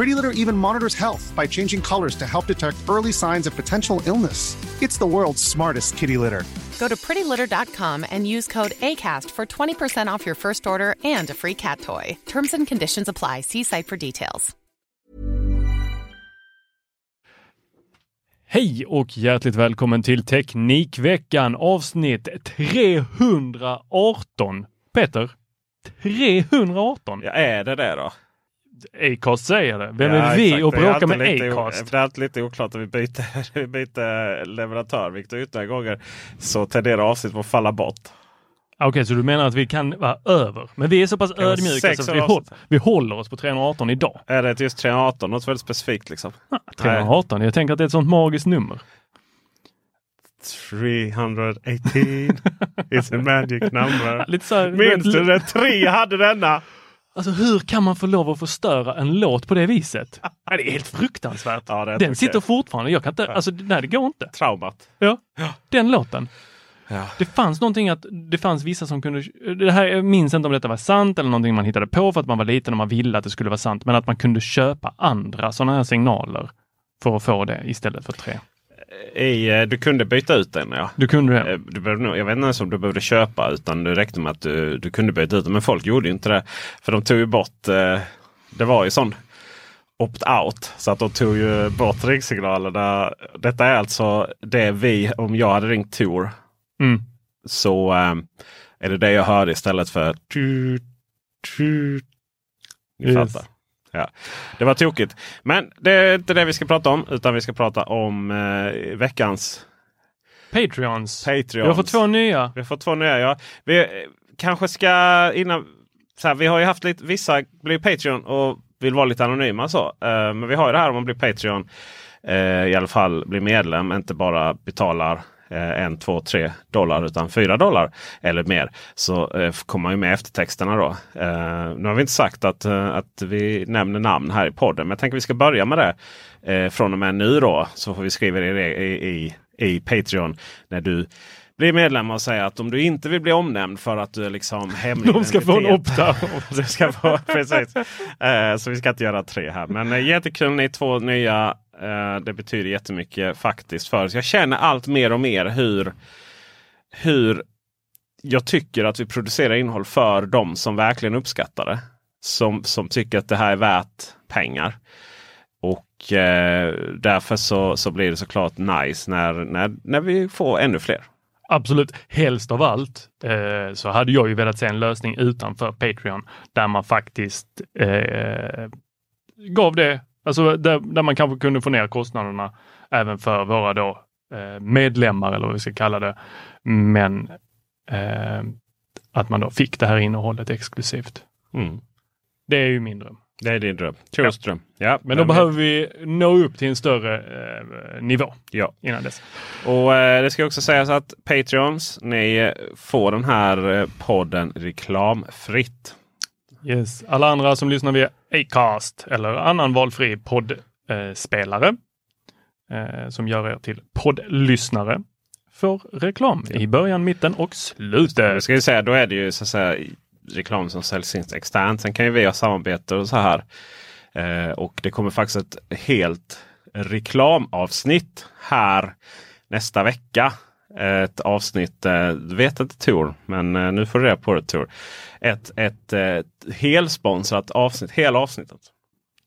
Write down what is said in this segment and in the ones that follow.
Pretty Litter even monitors health by changing colors to help detect early signs of potential illness. It's the world's smartest kitty litter. Go to prettylitter.com and use code ACAST for 20% off your first order and a free cat toy. Terms and conditions apply. See site for details. Hej och hjärtligt välkommen till Teknikveckan avsnitt 318. Peter, 318? Ja, är det det då? Acast säger det. Vem ja, är vi exakt. och bråkar med Acast? Det är alltid lite oklart om vi byter, vi byter leverantör. Vilket ytterligare gånger så tenderar avsnitt att falla bort. Okej, så du menar att vi kan vara över? Men vi är så pass ödmjuka så att vi, håll, vi håller oss på 318 idag. Är det just 318 något väldigt specifikt liksom? 318, jag tänker att det är ett sånt magiskt nummer. 318 is a magic number. Lite så här, Minns du när tre hade denna? Alltså hur kan man få lov att förstöra en låt på det viset? Ja, det är helt fruktansvärt. Ja, den okej. sitter fortfarande. Jag kan inte, alltså nej det går inte. Traumat. Ja, den låten. Ja. Det fanns någonting att det fanns vissa som kunde, det här, jag minns inte om detta var sant eller någonting man hittade på för att man var liten och man ville att det skulle vara sant, men att man kunde köpa andra sådana här signaler för att få det istället för tre. I, eh, du kunde byta ut den ja. Du kunde det? Eh, Du behövde, jag vet inte ens om du behövde köpa utan det räckte med att du, du kunde byta ut den. Men folk gjorde inte det. För de tog ju bort, eh, det var ju sån opt-out. Så att de tog ju bort ringsignalerna. Detta är alltså det vi, om jag hade ringt Tor, Mm. så eh, är det det jag hörde istället för tu, tu. Ni Yes. fattar. Ja. Det var tokigt. Men det är inte det vi ska prata om. Utan vi ska prata om eh, veckans Patreons. Patreons. Vi har fått två nya. Vi har fått två nya ja. Vi eh, kanske ska innan. Så här, vi har ju haft lite, vissa blir Patreon och vill vara lite anonyma så. Eh, men vi har ju det här om man blir Patreon. eh, I alla fall blir medlem, inte bara betalar eh, en, två, tre dollar utan fyra dollar eller mer. Så eh, kommer man ju med eftertexterna då. Eh, nu har vi inte sagt att, eh, att vi nämner namn här i podden. Men jag tänker vi ska börja med det. Eh, från och med nu då så får vi skriva det i, i, i Patreon när du bli medlem och säga att om du inte vill bli omnämnd för att du är liksom hemlig De ska få en du ska få, precis. Eh, så vi ska inte göra tre här. Men uh, jättekul ni två nya. Eh, det betyder jättemycket faktiskt för oss. Jag känner allt mer och mer hur, hur jag tycker att vi producerar innehåll för de som verkligen uppskattar det. Som, som tycker att det här är värt pengar. Och eh, därför så, så blir det såklart nice när, när, när vi får ännu fler. Absolut. Helst av allt eh, så hade jag ju velat se en lösning utanför Patreon där man faktiskt eh, gav det, alltså där, där man kanske kunde få ner kostnaderna även för våra då eh, medlemmar eller vad vi ska kalla det. Men eh, att man då fick det här innehållet exklusivt. Mm. Det är ju min dröm. Det är din dröm. Tros dröm. Ja, Men då behöver vi nå upp till en större eh, nivå Ja. innan dess. Och eh, det ska också sägas att Patreons, ni får den här eh, podden reklamfritt. Yes. Alla andra som lyssnar via Acast eller annan valfri poddspelare eh, som gör er till poddlyssnare får reklam i början, mitten och slutet. ska jag säga, då är det ju så att säga reklam som säljs in externt. Sen kan ju vi ha samarbete och så här. Eh, och det kommer faktiskt ett helt reklamavsnitt här nästa vecka. Ett avsnitt, eh, vet inte Tor, men eh, nu får du reda på det Tor. Ett, ett, ett helsponsrat avsnitt, hela avsnittet.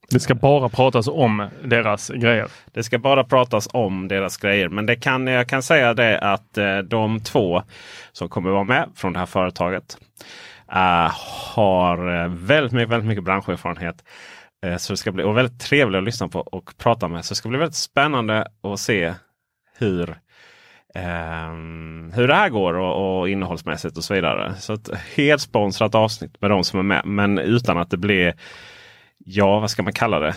Det ska bara pratas om deras grejer. Det ska bara pratas om deras grejer. Men det kan, jag kan säga det att eh, de två som kommer vara med från det här företaget eh, har eh, väldigt, mycket, väldigt mycket branscherfarenhet. Eh, så det ska bli och väldigt trevligt att lyssna på och prata med. Så det ska bli väldigt spännande att se hur, eh, hur det här går och, och innehållsmässigt och så vidare. Så ett helt sponsrat avsnitt med de som är med. Men utan att det blir ja, vad ska man kalla det?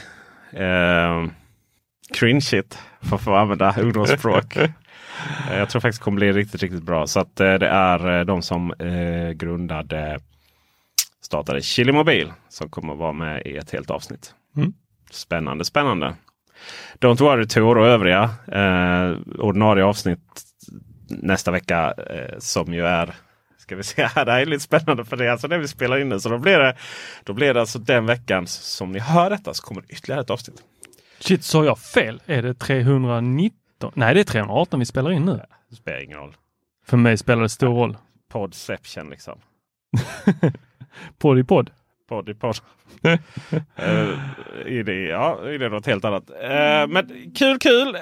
Eh, cringeigt, för att få använda ungdomsspråk. jag tror faktiskt det kommer bli riktigt, riktigt bra. Så att eh, det är eh, de som eh, grundade, startade Chili Mobil som kommer att vara med i ett helt avsnitt. Mm. Spännande, spännande. Don't worry Tor och övriga eh, ordinarie avsnitt nästa vecka eh, som ju är Ska vi se här, det här är lite spännande för det är alltså det vi spelar in nu. Så då blir det, då blir det alltså den veckan som ni hör detta så kommer det ytterligare ett avsnitt. Shit, sa jag fel? Är det 319? Nej, det är 318 vi spelar in nu. Det spelar ingen roll. För mig spelar det stor roll. Podception liksom. Podd i podd. Podd i podd. uh, i det, ja, i det är något helt annat. Uh, men kul, kul!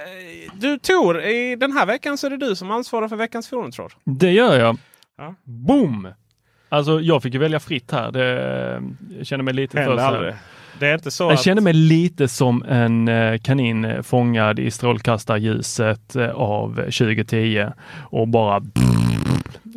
Du Tor, i den här veckan så är det du som ansvarar för veckans forumtråd. Det gör jag. Ja. Boom! Alltså jag fick ju välja fritt här. Det, jag känner mig lite Händer för... aldrig. Det är inte så Jag att... känner mig lite som en eh, kanin eh, fångad i strålkastarljuset eh, av 2010 och bara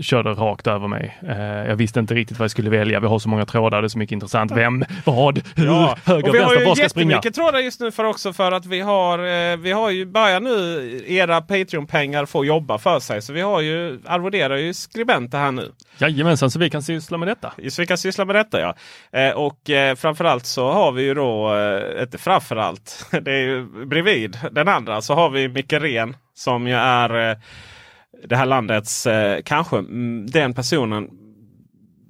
körde rakt över mig. Eh, Jag visste inte riktigt vad jag skulle välja. Vi har så många trådar, det är så mycket intressant. Vem, vad, hur, Ja, höger, och vi har vänster, ju var ska springa? jättemycket trådar just nu för också för att vi har, eh, vi har ju börjat nu, era Patreon-pengar får jobba för sig. Så vi har ju, arvoderar ju skribenter här nu. Jajamensan, så vi kan syssla med detta. Så vi kan syssla med detta ja. Eh, och eh, framförallt så har vi ju då, eh, inte framförallt, det är ju bredvid den andra så har vi Micke Ren som ju är det här landets, eh, kanske mm, den personen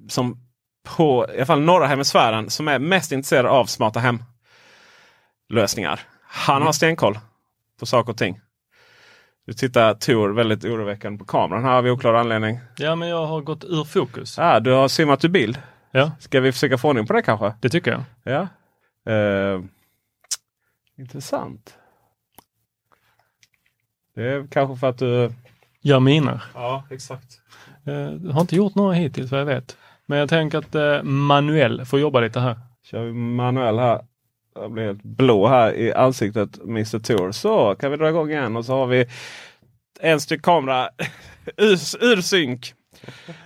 som på i alla fall norra hemisfären som är mest intresserad av smarta hem lösningar. Han har stenkoll på saker och ting. Du tittar Tor väldigt oroväckande på kameran här av oklar anledning. Ja, men jag har gått ur fokus. Ah, du har simmat ur bild. Ja, Ska vi försöka få ordning på det kanske? det tycker jag. Ja. Eh, intressant. Det är kanske för att du... Gör miner. Ja, exakt. Eh, har inte gjort några hittills vad jag vet. Men jag tänker att eh, Manuel får jobba lite här. Kör vi manuell här. Jag blir helt blå här i ansiktet Mr Tour. Så kan vi dra igång igen och så har vi en styck kamera ur, ur synk.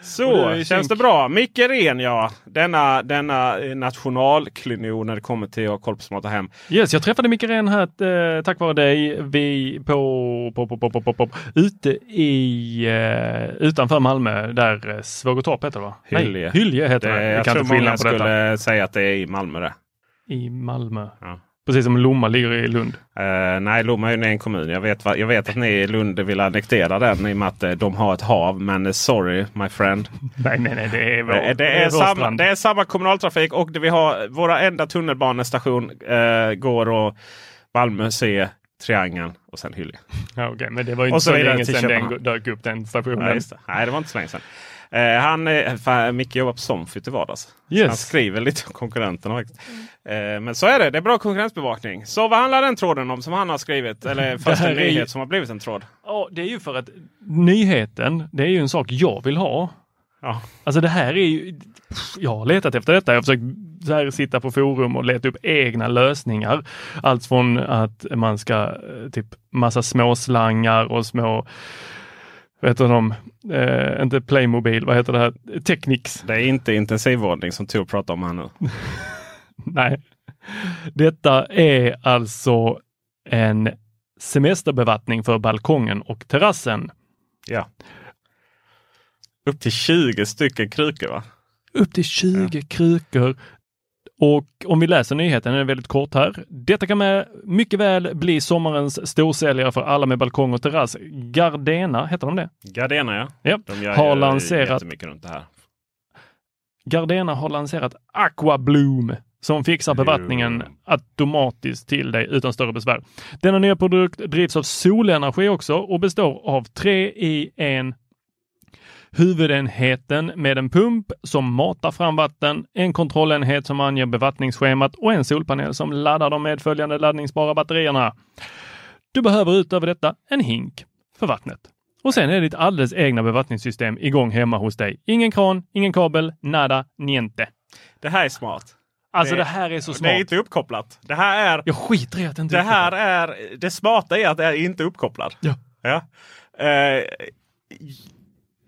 Så, i känns det bra? Micke Ren ja. Denna, denna eh, nationalklinion när det kommer till att ha koll på smarta hem. Yes, jag träffade Micke Ren här eh, tack vare dig vi på, på, på, på, på, på, på ute i eh, utanför Malmö där eh, Svågertorp heter det va? Hylje. Nej, Hylje heter det. Det, det jag kan tror många på detta. skulle säga att det är i Malmö det. I Malmö. Ja. Precis som Lomma ligger i Lund. Eh, nej, Lomma är ju en kommun. Jag vet, jag vet att ni i Lund vill annektera den i och med att eh, de har ett hav. Men eh, sorry my friend. Nej, nej, nej, det är vår, Det, det, är vår samma, det är samma kommunaltrafik och det vi har, våra enda tunnelbanestation eh, går och Malmö C, Triangeln och sen Hyllie. Ja, okej, men det var ju inte så så länge sedan den dök upp den stationen. Det. Nej, det var inte så länge sedan. Eh, han, fan, Micke jobbar på Somfyt i vardags. Yes. Han skriver lite om konkurrenterna. faktiskt. Eh, men så är det. Det är bra konkurrensbevakning. Så vad handlar den tråden om som han har skrivit? Eller först en är ju- nyhet som har blivit en tråd? Ja, det är ju för att nyheten, det är ju en sak jag vill ha. Ja. Alltså det här är ju, jag har letat efter detta. Jag har försökt så här, sitta på forum och leta upp egna lösningar. Allt från att man ska eh, typ massa småslangar och små, vad heter de, eh, inte Playmobil, vad heter det här, Technics. Det är inte intensivvårdning som Tor pratar om här nu. Nej. Detta är alltså en semesterbevattning för balkongen och terrassen. Ja. Upp till 20 stycken krukor va? Upp till 20 krukor. Och om vi läser nyheten, den är väldigt kort här. Detta kan med mycket väl bli sommarens storsäljare för alla med balkong och terrass. Gardena, heter de det? Gardena ja. Ja. De gör har lanserat runt det här. Gardena har lanserat Aqua Bloom som fixar bevattningen automatiskt till dig utan större besvär. Denna nya produkt drivs av solenergi också och består av tre i en huvudenheten med en pump som matar fram vatten, en kontrollenhet som anger bevattningsschemat och en solpanel som laddar de medföljande laddningsbara batterierna. Du behöver utöver detta en hink för vattnet. Och sen är det ditt alldeles egna bevattningssystem igång hemma hos dig. Ingen kran, ingen kabel, nada, niente. Det här är smart. Alltså det, här är så smart. Det är inte uppkopplat. Det här är... Jag skiter i att det inte Det är här är... Det smarta är att det är inte uppkopplat. Ja. Ja. Eh,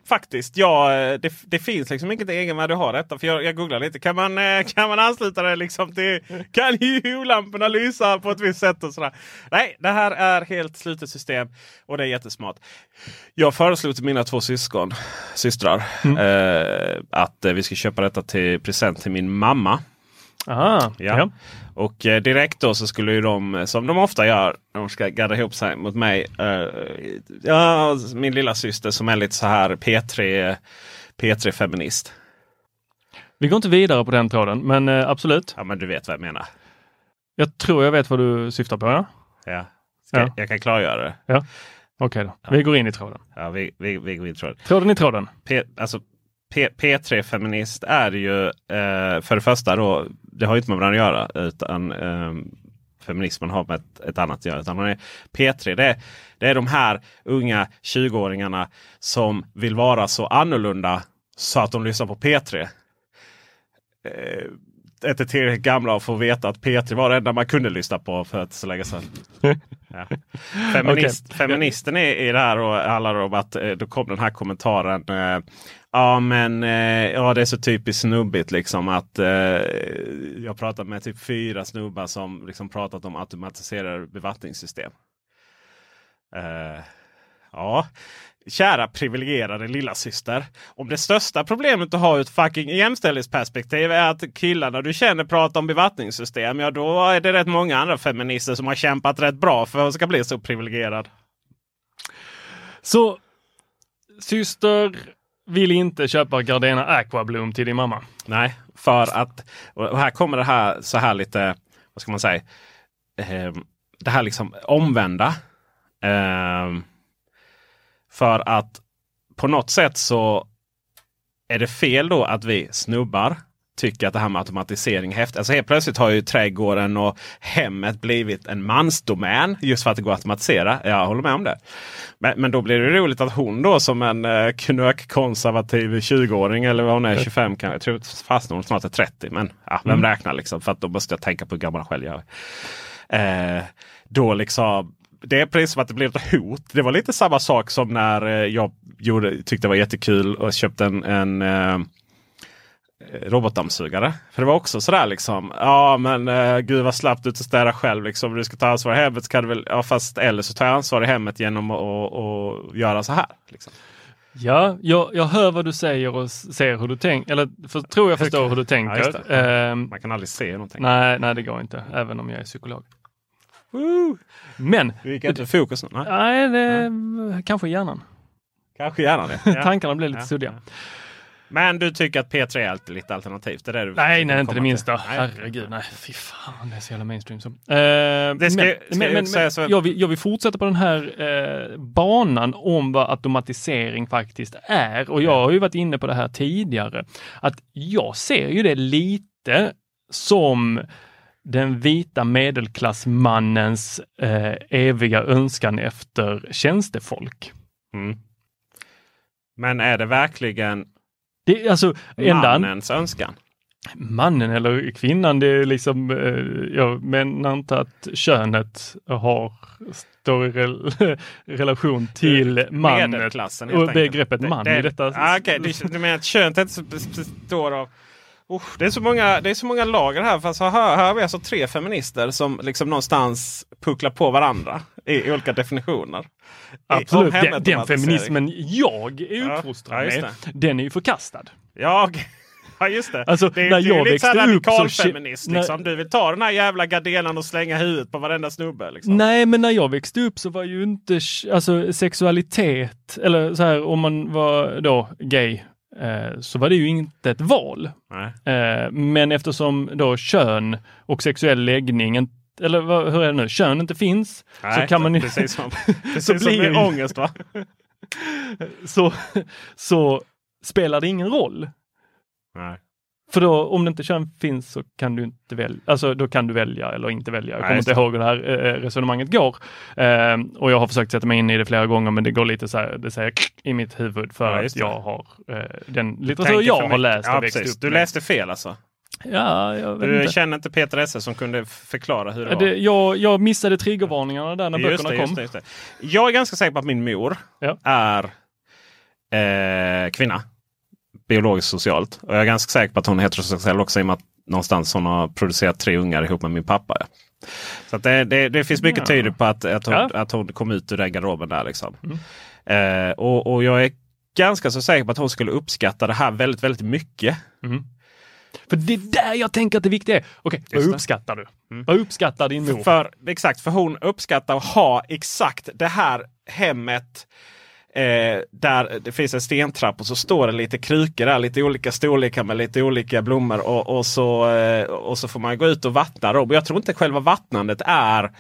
faktiskt, ja, det, det finns liksom inget egenvärde att ha detta. För jag, jag googlar lite. Kan man, eh, kan man ansluta det liksom till... Kan hue-lamporna lysa på ett visst sätt? och sådär? Nej, det här är helt slutet system och det är jättesmart. Jag föreslog till mina två syskon, systrar eh, att eh, vi ska köpa detta till present till min mamma. Aha, Ja. ja. Och eh, direkt då så skulle ju de, eh, som de ofta gör, när de ska gadda ihop sig mot mig. Eh, ja, min lilla syster som är lite så här P3, P3 feminist. Vi går inte vidare på den tråden, men eh, absolut. Ja men du vet vad jag menar. Jag tror jag vet vad du syftar på. Ja? Ja. Ska, Ja. Jag kan klargöra det. Ja. Okej då. Vi går in i tråden. Ja, vi, vi, vi går in tror jag. Tråden i tråden. P, alltså, P, P3 feminist är ju eh, för det första då, det har inte med varandra att göra utan eh, feminismen har med ett, ett annat att göra. Utan är, P3 det är, det är de här unga 20-åringarna som vill vara så annorlunda så att de lyssnar på P3. Eh, inte tillräckligt gamla och få veta att P3 var det enda man kunde lyssna på för att så länge sedan. Ja. Feminist, Feministen är i det här och handlar om att eh, då kom den här kommentaren. Eh, ja men eh, ja, det är så typiskt snubbigt liksom att eh, jag pratat med typ fyra snubbar som liksom pratat om automatiserade bevattningssystem. Eh, ja, kära privilegierade lilla syster. Om det största problemet att ha ur ett fucking jämställdhetsperspektiv är att killarna du känner pratar om bevattningssystem. Ja, då är det rätt många andra feminister som har kämpat rätt bra för att ska bli så privilegierad. Så syster vill inte köpa Gardena Aquabloom till din mamma. Nej, för att och här kommer det här så här lite, vad ska man säga, eh, det här liksom omvända. Eh, för att på något sätt så är det fel då att vi snubbar tycker att det här med automatisering är häftigt. Alltså helt plötsligt har ju trädgården och hemmet blivit en mansdomän just för att det går att automatisera. Jag håller med om det. Men, men då blir det roligt att hon då som en eh, knökkonservativ 20-åring eller vad hon är, 25 kan jag tror fast hon snart är 30. Men ja, vem räknar liksom? För att då måste jag tänka på hur gammal jag själv jag är. Eh, då liksom det är precis som att det blev ett hot. Det var lite samma sak som när eh, jag gjorde, tyckte det var jättekul och köpte en, en eh, robotdammsugare. För det var också sådär liksom. Ja men uh, gud vad slappt ut att städa själv. Liksom. Om du ska ta ansvar i hemmet så kan du väl. Ja fast eller så tar jag ansvar i hemmet genom att göra så här. Liksom. Ja, jag, jag hör vad du säger och ser hur du tänker. Eller för, tror jag förstår hur du tänker. Ja, det. Ehm, Man kan aldrig se någonting. nej, nej, det går inte. Även om jag är psykolog. Men, Du gick inte fokus nu? Nej. nej, det, kanske hjärnan. Kanske gärna det. Ja. Tankarna blir lite Ja, suddiga. Men du tycker att P3 är alltid lite alternativt? Det är det du Nej, nej, inte det minsta. Nej. Herregud, nej. Fy fan, det är så jävla mainstream. Så. Eh, Det ska- men ska men, säga men så- jag, vill, jag vill fortsätta på den här eh, banan om vad automatisering faktiskt är. Och jag har ju varit inne på det här tidigare. Att jag ser ju det lite som den vita medelklassmannens eh, eviga önskan efter tjänstefolk. Mm. Men är det verkligen Det, är alltså, ända, mannens önskan? mannen eller kvinnan, det är liksom, eh, jag menar inte att könet har, står i rel, relation till mannen Medelklassen helt och enkelt. begreppet Det- man det, i detta. Ah, Okej, du, du menar att könet inte består av... Oh, det, är så många, det är så många lager här. Fast här, här har vi alltså tre feminister som liksom någonstans pucklar på varandra i olika definitioner. I- Absolut, den, den feminismen jag är uppfostrad ja, med, den är ju förkastad. Ja, ja just det. Alltså, det är, när det är jag ju lite så här växte upp så radikalfeminist. när- Liksom. Du vill ta den här jävla gardenan och slänga huvudet på varenda snubbe. Liksom. Nej, men när jag växte upp så var ju inte alltså, sexualitet, eller så här om man var då gay, eh, så var det ju inte ett val. Eh, men eftersom då kön och sexuell läggning, inte- eller vad, hur är det nu, kön inte finns, så kan man ju, Precis som, så precis som blir ju- ångest va? så, så spelar det ingen roll. Nej. För då, om det inte kön finns så kan du inte välja, alltså då kan du välja eller inte välja. Jag Nej, kommer inte ihåg hur det här eh, resonemanget går. Eh, och jag har försökt sätta mig in i det flera gånger men det går lite så här, det säger i mitt huvud för Ja, att jag har eh, den litteratur jag har läst ja, och växt precis. upp Du läste fel alltså? Ja, jag vet Du inte. känner inte Peter Esse som kunde förklara hur det Ja, var? Det, jag, jag missade triggervarningarna där när Just böckerna det, kom. just det, just det. Jag är ganska säker på att min mor Ja. är eh, kvinna. Biologiskt socialt. Och jag är ganska säker på att hon är heterosexuell också i och med att någonstans hon har producerat tre ungar ihop med min pappa. Så det, det, det finns mycket Ja. tydligt på att, att, hon, Ja. att hon kom ut ur den garderoben där. Liksom. Mm. Eh, och, och jag är ganska så säker på att hon skulle uppskatta det här väldigt, väldigt mycket. För det är där jag tänker att det viktiga är. Okej, vad Just det. uppskattar du? Vad uppskattar din mor? För, exakt, för hon uppskattar att ha exakt det här hemmet. Eh, där det finns en stentrapp och så står det lite krukor där, lite olika storlekar med lite olika blommor. Och, och, så, eh, och så får man gå ut och vattna dem. Jag tror inte själva vattnandet är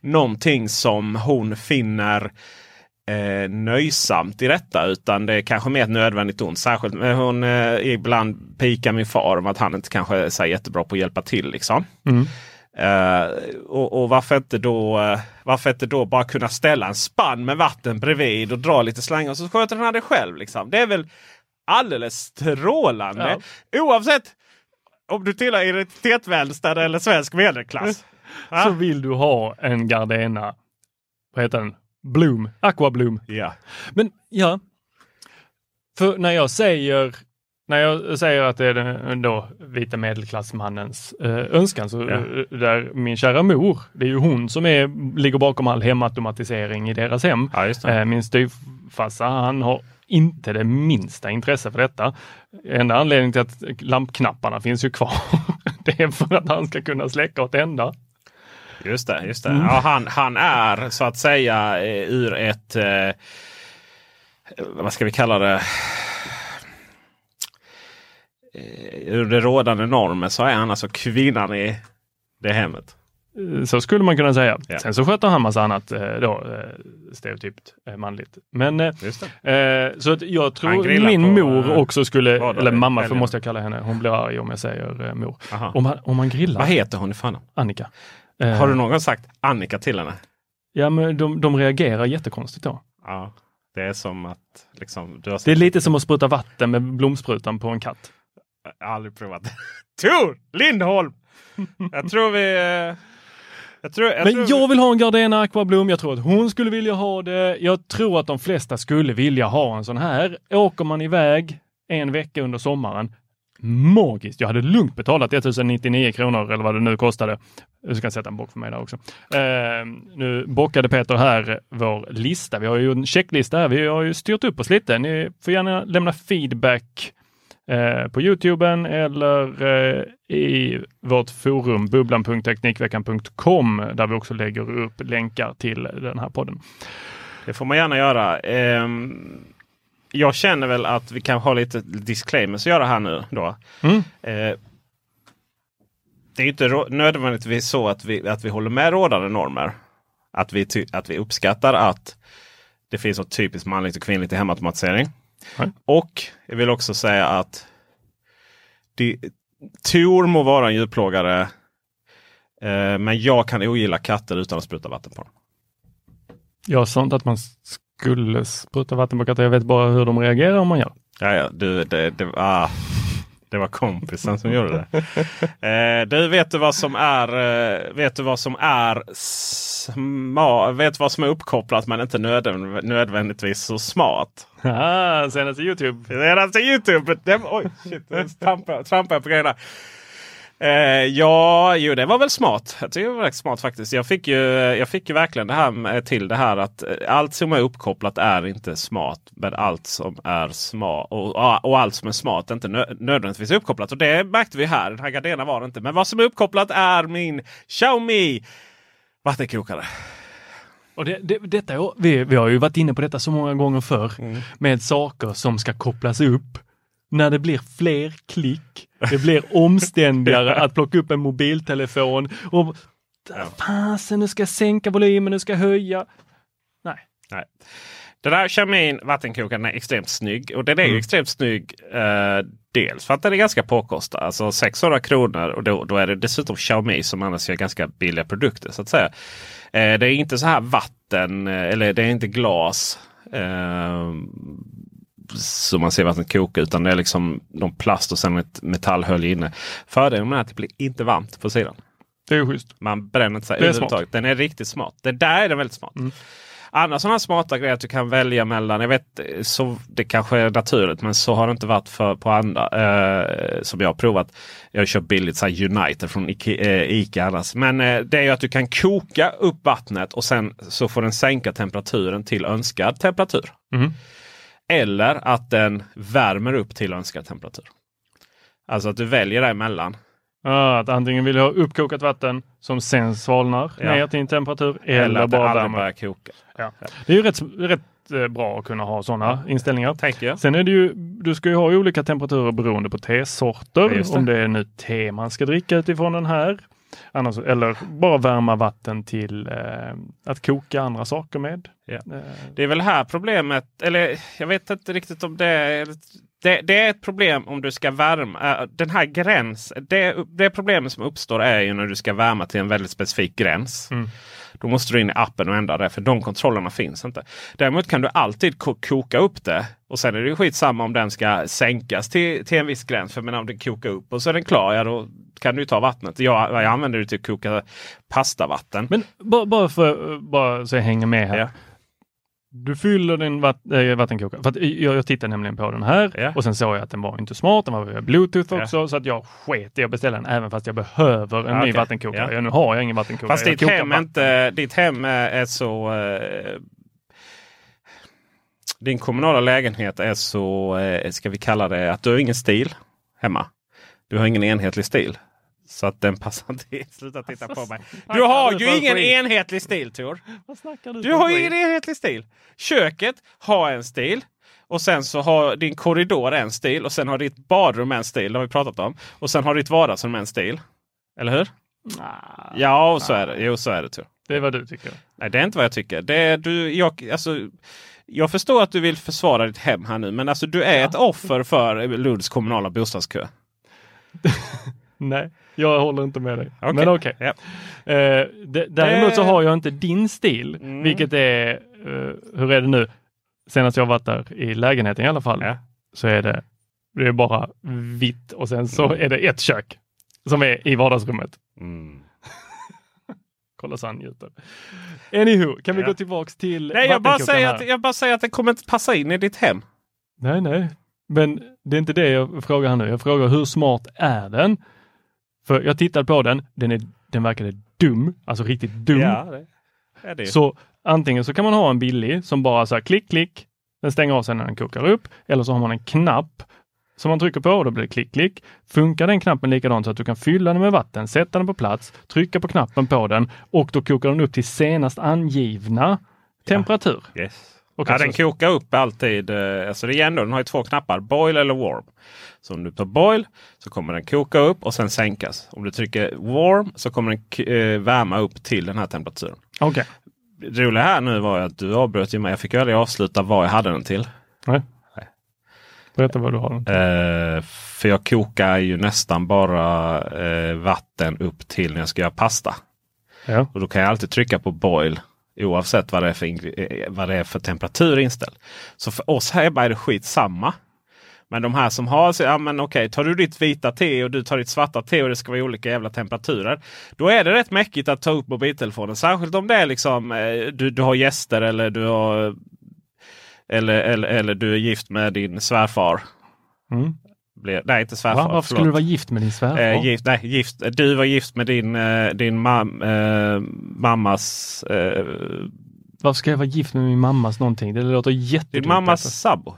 någonting som hon finner eh, nöjsamt i detta. Utan det är kanske mer ett nödvändigt ont. Särskilt när hon eh, ibland pikar min far om att han inte kanske är så jättebra på att hjälpa till. Liksom. Eh, och, och varför, inte då, eh, varför inte då bara kunna ställa en spann med vatten bredvid och dra lite slangar så sköter han det själv. Liksom. Det är väl alldeles strålande. Oavsett om du tillhör identitetsvänster eller svensk medelklass. Va? Så vill du ha en Gardena, vad heter den? Bloom, Aqua Bloom. Ja. Men ja, för när jag säger när jag säger att det är den då vita medelklassmannens eh, önskan så Ja. eh, där min kära mor, det är ju hon som är, ligger bakom all hemautomatisering i deras hem. Ja. Eh, min styvfarsa, han har inte det minsta intresse för detta. Enda anledningen till att lampknapparna finns ju kvar, det är för att han ska kunna släcka och tända. Just det. Just Mm. det. Ja, han, han är så att säga eh, ur ett... Eh, vad ska vi kalla det? Eh, ur det rådande normen så är han alltså kvinnan i det hemmet. Eh, Så skulle man kunna säga. Ja. Sen så sköter han massa annat då, stereotypt manligt. Men eh, så att jag Han tror min mor också skulle, eller mamma för måste jag kalla henne, hon blir arg om jag säger mor. Aha. Om man, om man grillar, Vad heter hon i fan? Annika. Eh, Har du någon gång sagt Annika till henne? Ja men de, de reagerar jättekonstigt då. Ja. Det är som att liksom, du har Det är lite som att spruta vatten med blomsprutan på en katt. Jag har aldrig provat. Tor Lindholm! Jag tror vi... eh, Jag tror, jag Men tror jag vill ha en Gardena Aqua Bloom. Jag tror att hon skulle vilja ha det. Jag tror att de flesta skulle vilja ha en sån här. Åker man iväg en vecka under sommaren, magiskt. Jag hade lugnt betalat 1099 kronor eller vad det nu kostade. Du ska sätta en bock för mig där också. Eh, nu bockade Peter här vår lista. Vi har ju en checklista här. Vi har ju styrt upp oss lite. Ni får gärna lämna feedback eh, på Youtuben eller eh, i vårt forum bubblan.teknikveckan.com där vi också lägger upp länkar till den här podden. Det får man gärna göra. Ehm, jag känner väl att vi kan ha lite disclaimers att göra här nu. Då. Mm. Eh, det är inte nödvändigtvis så att vi, att vi håller med rådande normer. Att vi, att vi uppskattar att det finns något typiskt manligt och kvinnligt i hemautomatisering. Nej. Och jag vill också säga att det, Tor må vara en djurplågare. Eh, men jag kan ogilla katter utan att spruta vatten på dem. Jag sa inte att man skulle spruta vatten på katter. Jag vet bara hur de reagerar om man gör. Ja, ja, du, det, det, ah, det var kompisen som gjorde det. Eh, du, vet du vad som är, eh, vet du vad som är smart? Vet vad som är uppkopplat men inte nödvän- nödvändigtvis så smart? Ah, senaste Youtube. Alltså Youtube. Det, oj, shit, trampar jag på grejerna. Eh, ja, jo det var väl smart. Jag tycker det var rätt smart faktiskt. Jag fick ju, jag fick ju verkligen det här med, till det här att eh, allt som är uppkopplat är inte smart. Men allt som är smart och, och allt som är smart är inte nö, nödvändigtvis uppkopplat. Och det märkte vi här. Den här Gardena var det inte. Men vad som är uppkopplat är min Xiaomi vattenkokare. Och det, det, detta, vi, vi har ju varit inne på detta så många gånger förr Mm. med saker som ska kopplas upp när det blir fler klick, det blir omständigare att plocka upp en mobiltelefon och fasen nu ska jag sänka volymen, nu ska jag höja. Nej. Nej. Den här kemin vattenkokaren är extremt snygg. Och den är Mm. extremt snygg eh, dels för att den är ganska påkostad. Alltså 600 kronor och då, då är det dessutom Xiaomi som annars gör ganska billiga produkter. så att säga. Eh, det är inte så här vatten eh, eller det är inte glas. Eh, som man ser vattnet koka utan det är liksom någon plast och sen ett metallhölje inne. Fördelen med det är att det blir inte varmt på sidan. Det är schysst. Man bränner inte sig överhuvudtaget. Den är riktigt smart. Det där är den väldigt smart. Mm. Andra sådana smarta grejer att du kan välja mellan. Jag vet, så det kanske är naturligt men så har det inte varit för, på andra eh, som jag har provat. Jag har köpt billigt så här United från Ike, eh, Ica annars. Men eh, det är ju att du kan koka upp vattnet och sen så får den sänka temperaturen till önskad temperatur. Mm. Eller att den värmer upp till önskad temperatur. Alltså att du väljer däremellan. Ja, att antingen vill jag ha uppkokat vatten som sen svalnar Ja. ner till en temperatur eller, Eller att bara värmer. börjar koka. Ja. Det är ju rätt, rätt eh, bra att kunna ha sådana inställningar. Tänker jag. Sen är det ju, du ska ju ha olika temperaturer beroende på tesorter. Ja, det. Om det är nu te man ska dricka utifrån den här. Annars, eller bara värma vatten till eh, att koka andra saker med. Ja. Eh, Det är väl här problemet, eller jag vet inte riktigt om det är det, det är ett problem om du ska värma. äh, Den här gräns, det, det problemet som uppstår är ju när du ska värma till en väldigt specifik gräns. Mm. Då måste du in i appen och ändra det för de kontrollerna finns inte. Däremot kan du alltid ko- koka upp det. Och sen är det ju skitsamma om den ska sänkas till, till en viss gräns. För men om den kokar upp och så är den klar, ja då kan du ta vattnet. Jag, jag använder det till att koka pastavatten. Men bara, bara, för, bara så jag hänger med här. Ja. Du fyller din vatt, äh, vattenkokare. För jag, jag tittade nämligen på den här Ja. och sen såg jag att den var inte smart. Den var via bluetooth Ja. också så att jag sket i att beställa den även fast jag behöver en Ja, ny okej. vattenkokare. Ja. Nu har jag ingen vattenkokare. Fast ditt hem, inte, ditt hem är är så... Eh, din kommunala lägenhet är så, eh, ska vi kalla det, att du har ingen stil hemma. Du har ingen enhetlig stil. Så att den passar inte in. Sluta titta på mig. Du har ju ingen enhetlig stil Tor. Du har ju ingen enhetlig stil. Köket har en stil. Och sen så har din korridor en stil. Och sen har ditt badrum en stil. Det har vi pratat om. Och sen har ditt vardagsrum en stil. Eller hur? Ah, Ja, och så är det. Jo, så är det Tor. Det är vad du tycker. Nej, det är inte vad jag tycker. Det är, du, jag, alltså, jag förstår att du vill försvara ditt hem här nu. Men alltså, du är ett offer för Lunds kommunala bostadskö. Nej, jag håller inte med dig. Okej. Men okej. Eh, d- däremot så Eh. har jag inte din stil, Mm. vilket är, eh, hur är det nu? Senast jag varit där i lägenheten i alla fall, Ja. så är det, det är bara vitt och sen så Mm. är det ett kök som är i vardagsrummet. Mm. Kolla så han njuter. Anywho, kan vi Ja. gå tillbaks till Nej, jag bara, säger här? att, jag bara säger att det kommer inte passa in i ditt hem. Nej, nej, men det är inte det jag frågar här nu. Jag frågar hur smart är den? För jag tittade på den, den, är, den verkade dum, alltså riktigt dum. det är det. Så antingen så kan man ha en billig som bara så här klick, klick, den stänger av sig när den kokar upp. Eller så har man en knapp som man trycker på och då blir det klick, klick. Funkar den knappen likadant så att du kan fylla den med vatten, sätta den på plats, trycka på knappen på den och då kokar den upp till senast angivna temperatur. Yes. Okej, ja, den kokar upp alltid. eh, Alltså det är ändå, den har ju två knappar, boil eller warm. Så om du tar boil så kommer den koka upp och sen sänkas. Om du trycker warm så kommer den eh, värma upp till den här temperaturen. Okej. Det roliga här nu var att du avbröt ju mig. Jag fick ju aldrig avsluta vad jag hade den till. Nej. Nej. Berätta vad du har. den. Eh, för jag kokar ju nästan bara eh, vatten upp till när jag ska göra pasta. Ja. Och då kan jag alltid trycka på boil oavsett vad det är för, eh, vad det är för temperatur inställd. Så för oss här är det skitsamma. Men de här som har, så, ja men okej, tar du ditt vita te och du tar ditt svarta te och det ska vara olika jävla temperaturer. Då är det rätt mäckigt att ta upp mobiltelefonen. Särskilt om det är liksom eh, du, du har gäster eller du har eller, eller, eller du är gift med din svärfar. Mm. Blir, nej, inte svärfar. Va? Varför skulle förlåt. du vara gift med din svärfar? Eh, gift, nej, gift, du var gift med din, eh, din mam, eh, mammas... Eh, Varför ska jag vara gift med min mammas någonting? Det låter jättedumt. din mammas Peter. sambo.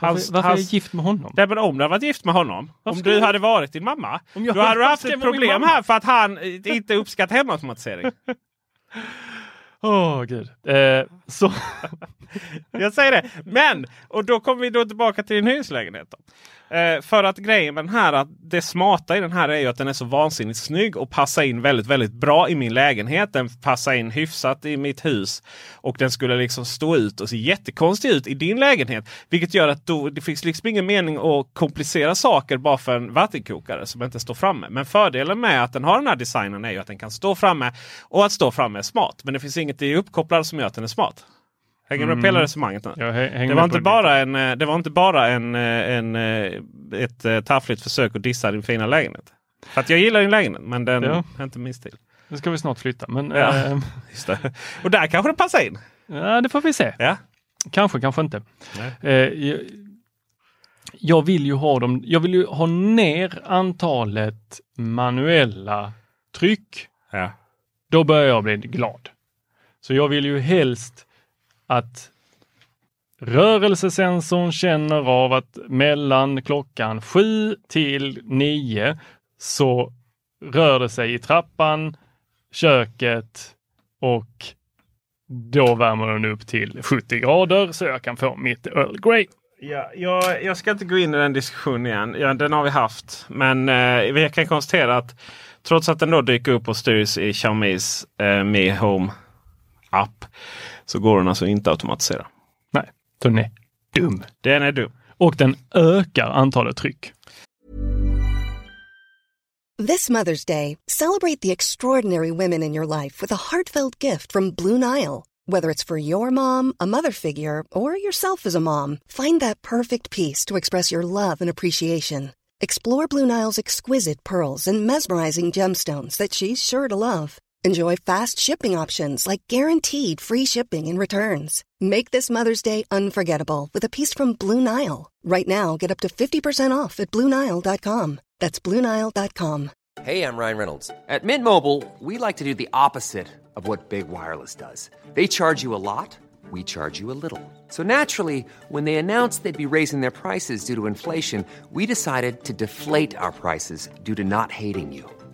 Varför, varför är jag gift med honom? Nej, men om du hade varit gift med honom, Varför om du jag- hade varit din mamma, Om jag- då hade du haft ett problem här för att han inte uppskattar hemautomatisering. Åh gud. Eh, så, Jag säger det. Men, och då kommer vi då tillbaka till din hyreslägenhet. Då. Eh, för att grejen med den här, att det smarta i den här är ju att den är så vansinnigt snygg och passar in väldigt, väldigt bra i min lägenhet. Den passar in hyfsat i mitt hus. Och den skulle liksom stå ut och se jättekonstig ut i din lägenhet. Vilket gör att då, det finns liksom ingen mening att komplicera saker bara för en vattenkokare som inte står framme. Men fördelen med att den har den här designen är ju att den kan stå framme och att stå framme är smart. Men det finns inget i uppkopplad som gör att den är smart. Hänger du med på hela resonemanget? Nu? Jag hänger Det var, inte bara en, eh, det var inte bara en, eh, en, eh, ett eh, taffligt försök att dissa din fina lägenhet. För att jag gillar din lägenhet men den Ja. är inte min stil. Nu ska vi snart flytta, men Ja. eh, det. Och där kanske det passar in. ja, det får vi se. Ja. Kanske, kanske inte. Eh, jag, jag vill ju ha dem, jag vill ju ha ner antalet manuella tryck. Ja. Då börjar jag bli glad. Så jag vill ju helst att rörelsesensorn känner av att mellan klockan 7 till 9 så rör det sig i trappan, köket och då värmer den upp till 70 grader så jag kan få mitt Earl Grey. Ja, jag, jag ska inte gå in i den diskussionen igen. Ja, den har vi haft. Men eh, vi kan konstatera att trots att den då dyker upp och styrs i Xiaomis eh, Mi Home app så går den alltså inte att automatisera. Nej, den är dum. Den är dum. Och den ökar antalet tryck. This Mother's Day, celebrate the extraordinary women in your life with a heartfelt gift from Blue Nile. Whether it's for your mom, a mother figure, or yourself as a mom, find that perfect piece to express your love and appreciation. Explore Blue Nile's exquisite pearls and mesmerizing gemstones that she's sure to love. Enjoy fast shipping options like guaranteed free shipping and returns. Make this Mother's Day unforgettable with a piece from Blue Nile. Right now, get up to 50% off at BlueNile.com. That's BlueNile.com. Hey, I'm Ryan Reynolds. At Mint Mobile, we like to do the opposite of what Big Wireless does. They charge you a lot, we charge you a little. So naturally, when they announced they'd be raising their prices due to inflation, we decided to deflate our prices due to not hating you.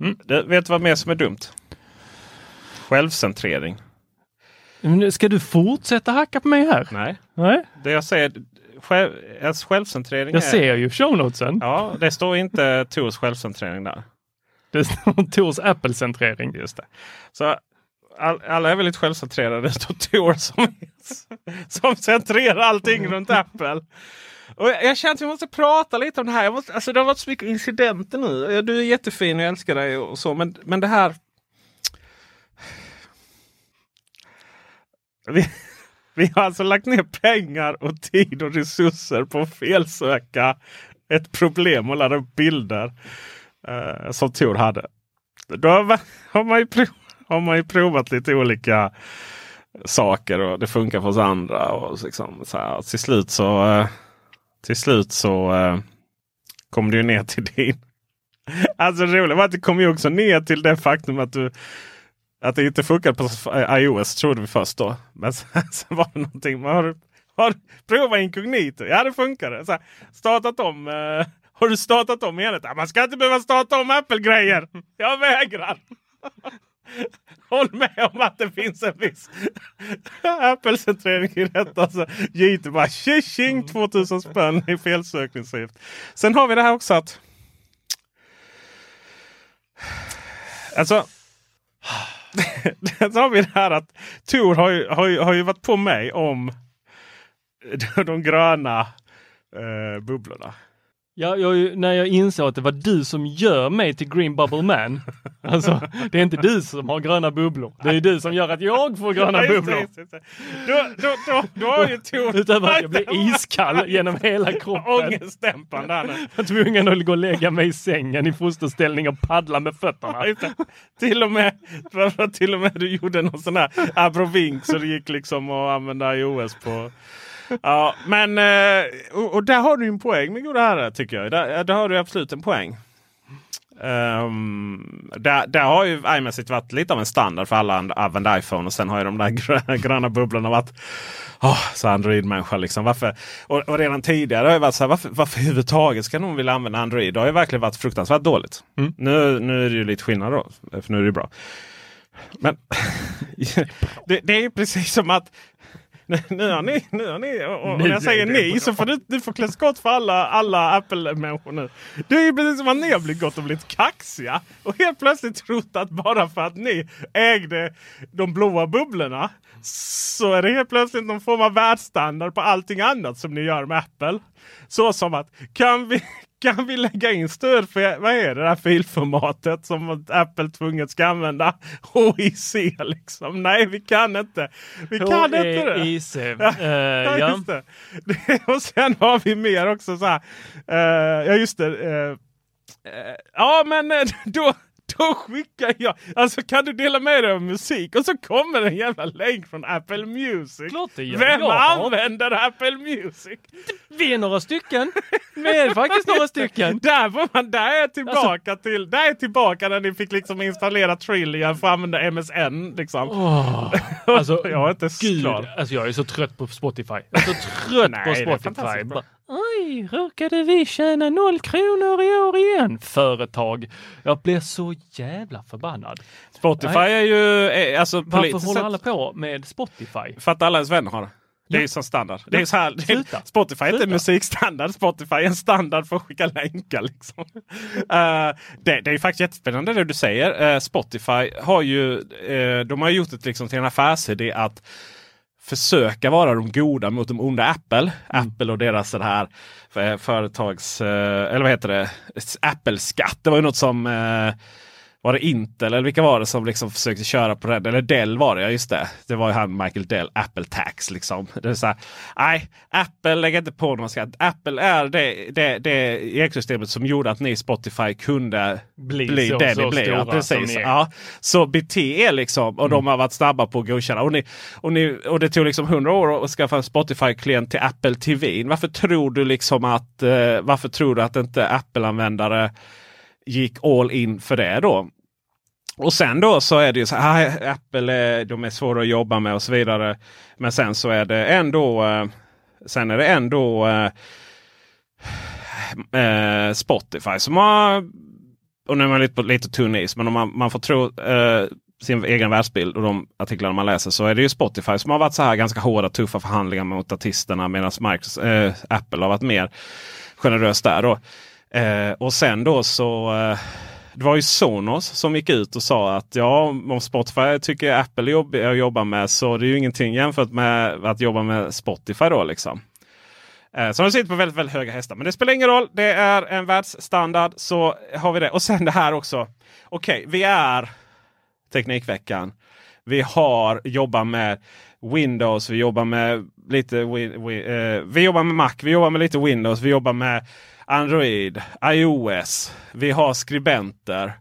Mm. Det, vet du vad mer som är dumt? Självcentrering. Men Ska du fortsätta hacka på mig här? Nej, Nej. det jag säger. Själv, alltså självcentrering Jag är, ser ju shownotesen. Ja, det står inte Tors självcentrering där. Det står Tors Apple-centrering. Just det. Så all, alla är väldigt självcentrerade. Det står Tor som, som centrerar allting runt Apple. Och jag, jag känner att vi måste prata lite om det här. Jag måste, alltså det har varit så mycket incidenter nu. Du är jättefin och jag älskar dig och så. Men, men det här. Vi, vi har alltså lagt ner pengar och tid och resurser på att felsöka ett problem och ladda upp bilder eh, som Tor hade. Då har man, ju prov, har man ju provat lite olika saker och det funkar för oss andra. Och liksom, så här, till slut så, eh, till slut så eh, kom du ner till din. Alltså det roliga var att det kom ju också ner till det faktum att du att det inte funkar på iOS trodde vi först då. Men sen, sen var det någonting. Man har, har provat inkognito. Ja det funkar. Så här, startat om. Eh, har du startat om igen? Man ska inte behöva starta om Apple-grejer. Jag vägrar. Håll med om att det finns en viss Apple-centrering i detta. Alltså, YouTube bara tjing 2000 spänn i felsökningsavgift. Sen har vi det här också att Alltså så har vi det här att Tor har ju, har ju, har ju varit på mig om de gröna eh, bubblorna. Ja, jag, när jag insåg att det var du som gör mig till Green Bubble Man. Alltså, det är inte du som har gröna bubblor. Det är du som gör att jag får gröna bubblor. Då, då, då, då har ju Tor... Utöver att jag blir iskall genom hela kroppen. Nu. Jag var tvungen att gå och lägga mig i sängen i fosterställning och paddla med fötterna. Till, och med, till och med du gjorde någon sån här abrovink så det gick liksom att använda iOS på. Ja, men eh, och, och där har du en poäng min goda herre tycker jag. Där, där har du absolut en poäng. Um, där, där har ju iMessage varit lite av en standard för alla använder iPhone och sen har ju de där gröna, gröna bubblorna varit oh, så Android-människa. Liksom. Varför? Och, och redan tidigare har jag varit så här, varför, varför överhuvudtaget ska någon vilja använda Android? Det har ju verkligen varit fruktansvärt dåligt. Nu, nu är det ju lite skillnad då, för nu är det bra. Men det, det är ju precis som att nu, ni, nu ni och, och när jag säger ni så får du, du får klä skott för alla, alla Apple-människor nu. Det är ju precis som att ni har blivit gått och blivit kaxiga. Och helt plötsligt trott att bara för att ni ägde de blåa bubblorna så är det helt plötsligt någon form av världsstandard på allting annat som ni gör med Apple. Så som att kan vi, kan vi lägga in stöd för vad är det där filformatet som Apple tvunget ska använda? HIC liksom. Nej, vi kan inte. Vi kan inte det. HEIC. Eh, Ja, det. Och sen har vi mer också så här. eh, ja just det. eh, ja men då, då skickar jag. Alltså kan du dela med dig av musik? Och så kommer en jävla länk från Apple Music. Klart det gör. Vem Jag använder Apple Music? Vi är några stycken. Vi är faktiskt några stycken. Där, får man, där är jag tillbaka till. Där är tillbaka när ni fick liksom installera Trillian för att använda MSN. Liksom. Åh, alltså, jag är inte Gud, klar. alltså jag är så trött på Spotify. Jag är så trött Nej, på Spotify. Oj, råkade vi tjäna noll kronor i år igen? Företag. Jag blir så jävla förbannad. Spotify Nej. är ju eh, alltså Varför håller alla på med Spotify? För att alla ens vänner har det. Det är ju som standard. Det är så här, det är, Sluta. Spotify är inte musikstandard. Spotify är en standard för att skicka länkar. Liksom. Eh, det, det är ju faktiskt jättespännande det du säger. Eh, Spotify har ju, eh, de har gjort det liksom till en affärsidé att försöka vara de goda mot de onda Apple. Apple och deras så här eh, företags, eh, eller vad heter det, Apple-skatt. Det var ju något som eh, var det Intel eller vilka var det som liksom försökte köra på det? Eller Dell var det, ja just det. Det var ju han Michael Dell, Apple Tax liksom. Det är så här, nej, Apple lägger inte på någon skatt. Apple är det, det, det ekosystemet som gjorde att ni Spotify kunde Bli bli så- det så ni blev. Ja, precis. är. Ja. Så bete er liksom. Och de har varit snabba på att godkänna. Och, ni, och, ni, och det tog liksom 100 år att skaffa en Spotify-klient till Apple TV. Varför tror du liksom att eh, varför tror du att inte Apple-användare gick all in för det då? Och sen då så är det ju så här, Apple är, de är svåra att jobba med och så vidare. Men sen så är det ändå, eh, sen är det ändå eh, eh, Spotify som har, och nu är man lite på lite tunn is, men om man, man får tro eh, sin egen världsbild och de artiklar man läser så är det ju Spotify som har varit så här ganska hårda tuffa förhandlingar mot artisterna medan Microsoft, eh, Apple har varit mer generös där. Då. Eh, och sen då så eh, det var ju Sonos som gick ut och sa att ja, om Spotify tycker Apple är jobbig att eh, jobba med så det är ju ingenting jämfört med att jobba med Spotify då liksom. Eh, Så de sitter på väldigt, väldigt höga hästar. Men det spelar ingen roll. Det är en världsstandard. Så har vi det. Och sen det här också. Okej, vi är Teknikveckan. Vi har jobbat med Windows. Vi jobbar med lite vi, vi, eh, Vi jobbar med Mac. Vi jobbar med lite Windows. Vi jobbar med Android, iOS. Vi har skribenter.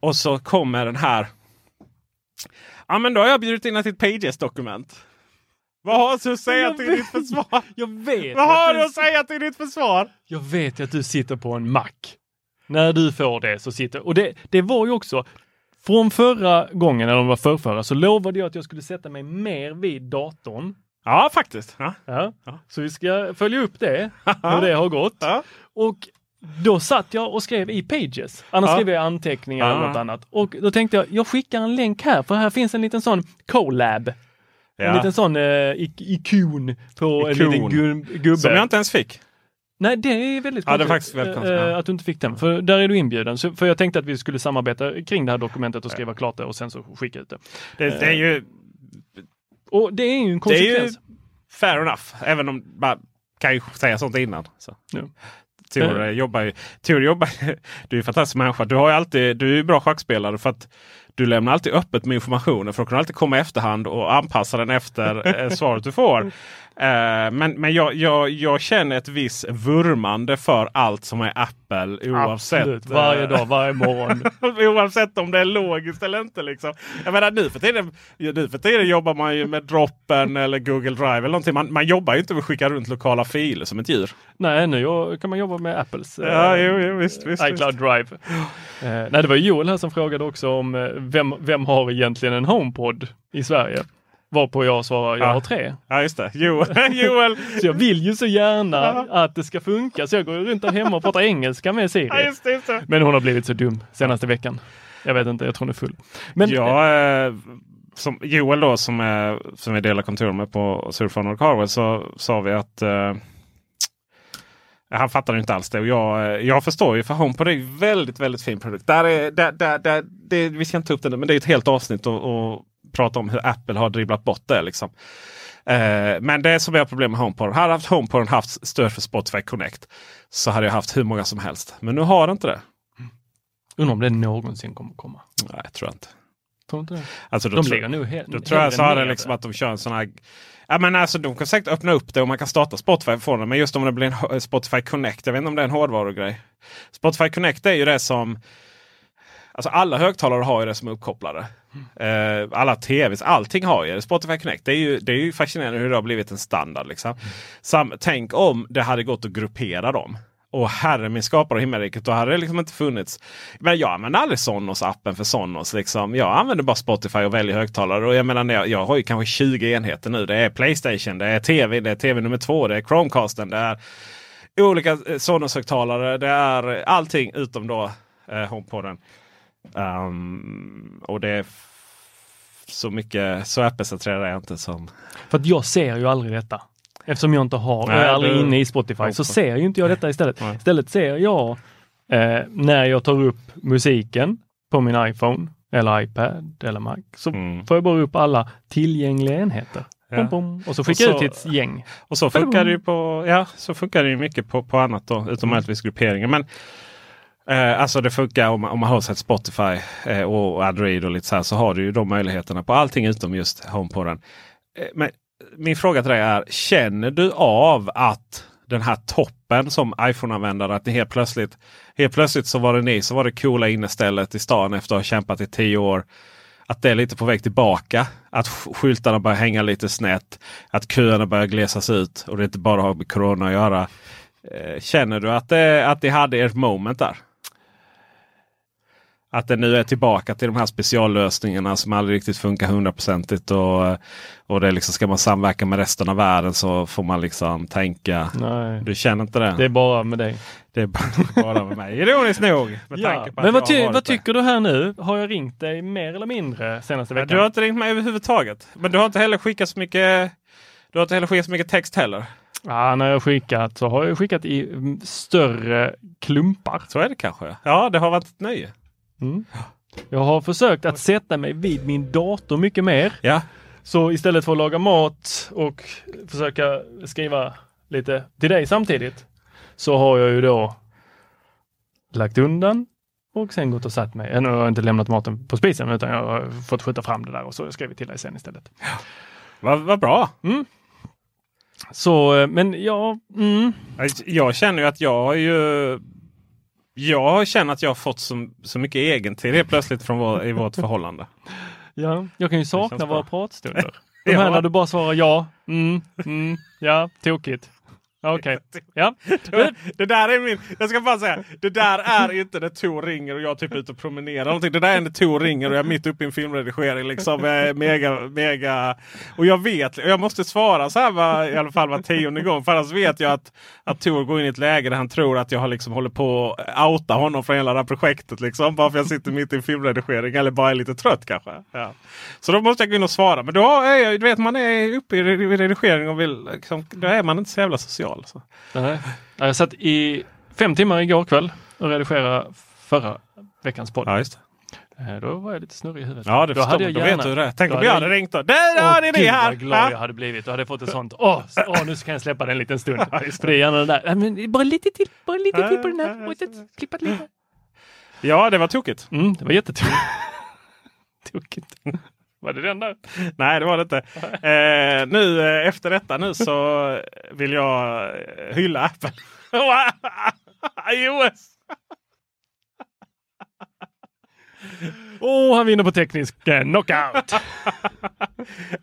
Och så kommer den här Ja men då har jag bjudit in ett Pages-dokument. Vad har du att säga till ditt försvar? Jag vet, Vad har du att säga till ditt försvar? jag vet att du sitter på en Mac. När du får det så sitter... Och det, det var ju också... Från förra gången, eller om det var förrförra, så lovade jag att jag skulle sätta mig mer vid datorn. Ja faktiskt. Ja. Ja. Ja. Så vi ska följa upp det, hur det har gått. Ja. Och då satt jag och skrev i Pages. Annars Ja. skrev jag anteckningar Ja. eller något annat. Och då tänkte jag, jag skickar en länk här, för här finns en liten sån collab. En Ja. liten sån eh, ik- ikon på Ikon. en liten gu- gubbe. Som jag inte ens fick. Nej, det är väldigt Ja, konstigt. väldigt konstigt, eh, ja. Att du inte fick den. För där är du inbjuden. Så, för jag tänkte att vi skulle samarbeta kring det här dokumentet och skriva klart det och sen så skicka ut det. Det, det är ju Och det är ju en Det är ju konsekvens. fair enough. Även om man kan ju säga sånt innan. Så. Ja. Tor Eh. jobbar ju. Tor jobbar, du är en fantastisk människa. Du, har alltid, du är ju bra schackspelare för att du lämnar alltid öppet med informationen. För att kunna alltid komma i efterhand och anpassa den efter eh, svaret du får. Eh, men men jag, jag, jag känner ett visst vurmande för allt som är Apple oavsett. Absolut. Varje eh, dag, varje morgon. Oavsett om det är logiskt eller inte. Liksom. Jag menar, nu, för tiden, nu för tiden jobbar man ju med droppen eller Google Drive. eller någonting. Man, man jobbar ju inte med att skicka runt lokala filer som ett djur. Nej, nu kan man jobba med Apples eh, Ja, jo, jo, visst, visst, iCloud Drive. Eh, nej, det var Joel här som frågade också om eh, vem, vem har egentligen en HomePod i Sverige? Varpå jag svarar, jag Ja. har tre. Ja, just det. Joel. Joel. Så jag vill ju så gärna att det ska funka, så jag går runt där hemma och pratar engelska med Ja, Siri. just det, just det. Men hon har blivit så dum senaste veckan. Jag vet inte, jag tror hon är full. Men Ja, eh, som Joel då som är, som vi delar kontor med på Surfon och Carwell så sa vi att eh, han fattar inte alls det. Och jag, eh, jag förstår ju för HomePod är ju väldigt, väldigt fin produkt. Där är, där, där, där, det, vi ska inte ta upp det nu, men det är ett helt avsnitt och, och prata om hur Apple har dribblat bort det. Liksom. Eh, men det som är problem med HomePod. Hade haft HomePod haft stöd för Spotify Connect så hade jag haft hur många som helst. Men nu har det inte det. undrar om det någonsin kommer komma. Nej, jag tror inte. Tror inte det? Alltså, De ligger nog he- Då tror jag så är det liksom att de kör en sån här... Ja, men alltså, de kan säkert öppna upp det och man kan starta Spotify från det. Men just om det blir en Spotify Connect. Jag vet inte om det är en hårdvarugrej. Spotify Connect är ju det som... Alltså alla högtalare har ju det som är uppkopplade. Eh, alla tvs, allting har ju det. Spotify Connect. Det är, ju, det är ju fascinerande hur det har blivit en standard. Liksom. Sam, tänk om det hade gått att gruppera dem. Och herre min skapare och himmelriket, då hade det liksom inte funnits. Men jag använder aldrig Sonos-appen för Sonos. Liksom. Jag använder bara Spotify och väljer högtalare. Och jag menar, jag, jag har ju kanske 20 enheter nu. Det är Playstation, det är TV, det är TV nummer två, det är Chromecasten, det är olika eh, Sonos-högtalare. Det är allting utom då eh, HomePoden. Um, och det är så mycket, så Apple-centrerad är jag inte som... För att jag ser ju aldrig detta. Eftersom jag inte har, Nej, jag är aldrig du- inne i Spotify, så ser ju inte jag detta istället. Nej. Istället ser jag eh, när jag tar upp musiken på min iPhone eller iPad eller Mac, så Mm. får jag bara upp alla tillgängliga enheter. Ja. Bom, bom, och så skickar jag ut till ett gäng. Och så funkar det ju på, ja, så funkar det ju mycket på, på annat då, utom Mm. möjligtvis grupperingen. Men eh, alltså det funkar om, man- om man har sett Spotify eh, och Android och lite så här så har du ju de möjligheterna på allting utom just HomePoden. Eh, men min fråga till dig är, känner du av att den här toppen som iPhone-användare, att ni helt plötsligt, helt plötsligt så var det ni som var det coola innestället i stan efter att ha kämpat i tio år. Att det är lite på väg tillbaka. Att skyltarna börjar hänga lite snett. Att köerna börjar glesas ut och det inte bara har med Corona att göra. Eh, känner du att, det, att det hade ert moment där? Att det nu är tillbaka till de här speciallösningarna som aldrig riktigt funkar hundraprocentigt. Och, och det liksom, ska man samverka med resten av världen så får man liksom tänka. Nej. Du känner inte det? Det är bara med dig. Det är bara, bara med mig. Ironiskt nog. Med Ja. tanke på Men vad, ty vad tycker du här nu? Har jag ringt dig mer eller mindre senaste veckan? Du har inte ringt mig överhuvudtaget. Men du har inte heller skickat så mycket, du har inte heller skickat så mycket text heller. Ja, när jag skickat så har jag skickat i mm, större klumpar. Så är det kanske. Ja, det har varit ett nöje. Mm. Jag har försökt att sätta mig vid min dator mycket mer. Ja, Så istället för att laga mat och försöka skriva lite till dig samtidigt så har jag ju då lagt undan och sen gått och satt mig. Nu har jag inte lämnat maten på spisen utan jag har fått skjuta fram det där och så har jag skrivit till dig sen istället. vad vad bra. Så, eh, men ja, mm. Jag känner ju att jag har ju jag känner att jag har fått så, så mycket egentid helt plötsligt från vår, i vårt förhållande. Ja, jag kan ju sakna våra bra. pratstunder. De Ja. här när du bara svarar ja, mm, mm, ja, tokigt. Okej, ja. Det, det där är min, jag ska bara säga, det där är inte när Tor ringer och jag typ är ute och promenerar. Någonting. Det där är när Tor ringer och jag är mitt uppe i en filmredigering. Liksom, mega, mega. Och jag vet, och jag måste svara så här var, i alla fall var tionde gång. För annars vet jag att, att Tor går in i ett läge där han tror att jag har liksom håller på att outa honom från hela det här projektet. Liksom, bara för jag sitter mitt i en filmredigering eller bara är lite trött kanske. Ja. Så då måste jag gå in och svara. Men då är jag, du vet man är uppe i redigering och vill, liksom, då är man inte så jävla social. Så. Nej. Jag satt i fem timmar igår kväll och redigerade förra veckans podd. Ja, just det. Eh, Då var jag lite snurrig i huvudet. Ja, det då förstår man. Då vet du det. Tänk då om jag hade hade ringt då. Där har ni det här! vad glad Ja. jag hade blivit. Du hade fått ett sånt, åh, så- åh nu kan jag släppa den en liten stund. För det är gärna den där, "Nej, men bara lite till, bara lite till på den här. Och ett- Klippa lite. Ja, det var tokigt. Mm, det var jättetokigt. Tokigt. Var det den där? Nej, det var det inte. Eh, nu eh, efter detta nu så vill jag eh, hylla Apple. iOS! Åh, han vinner på teknisk eh, knockout.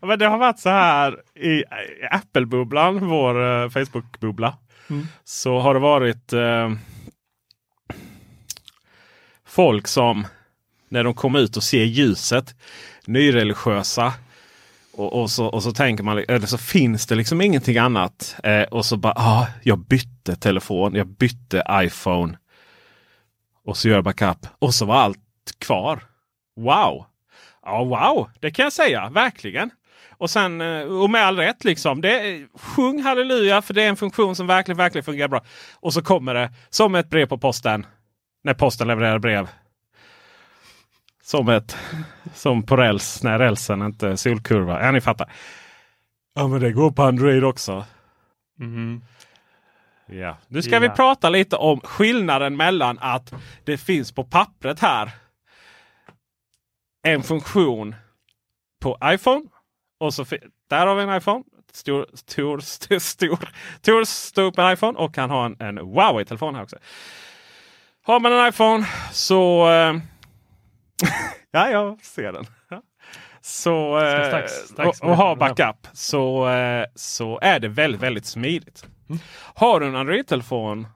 Men det har varit så här i Apple-bubblan, vår Facebook-bubbla. Mm. Så har det varit eh, folk som när de kommer ut och ser ljuset, nyreligiösa. Och, och, så, och så tänker man, eller så finns det liksom ingenting annat. Eh, och så bara, ah, jag bytte telefon, jag bytte iPhone. Och så gör jag backup. Och så var allt kvar. Wow! Ja, wow! Det kan jag säga, verkligen. Och sen, eh, och med all rätt liksom. Det, sjung halleluja för det är en funktion som verkligen, verkligen fungerar bra. Och så kommer det som ett brev på posten. När posten levererar brev. Som ett, som på räls, när rälsen inte solkurva. Ja, ni fattar. Ja, men det går på Android också. Mm. Ja. Nu ska vi Ja. prata lite om skillnaden mellan att det finns på pappret här en funktion på iPhone. Och så där har vi en iPhone. Stor, stor, stor, stor, stor, stor på en iPhone och han har en, en Huawei-telefon här också. Har man en iPhone så... Eh, ja, jag ser den. Så, eh, strax- strax och, och ha backup så, eh, så är det väldigt, väldigt smidigt. Har du en Android-telefon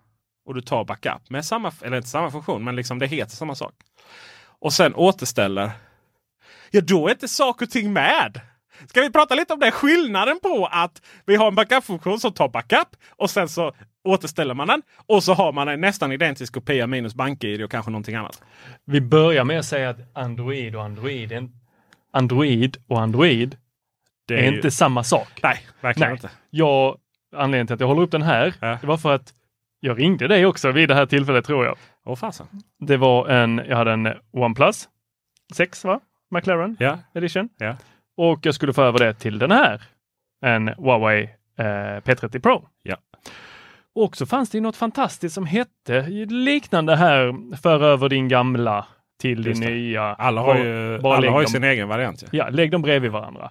och du tar backup med samma, eller inte samma funktion, men liksom det heter samma sak. Och sen återställer. Ja, då är inte saker och ting med. Ska vi prata lite om det? Skillnaden på att vi har en backup-funktion som tar backup och sen så återställer man den. Och så har man en nästan identisk kopia minus BankID och kanske någonting annat. Vi börjar med att säga att Android och Android, är en- Android och Android Det är, ju- inte samma sak. Nej, verkligen Nej. inte. Jag, anledningen till att jag håller upp den här, Ja. det var för att jag ringde dig också vid det här tillfället tror jag. Åh fasen. Det var en, jag hade en OnePlus 6 va? McLaren Ja, edition. ja. Och jag skulle få över det till den här. En Huawei eh, P30 Pro. Ja. Och så fanns det ju något fantastiskt som hette liknande här, för över din gamla till din nya. Alla har ju, bara alla har ju dem- sin egen variant. Ja. Ja, lägg dem bredvid varandra.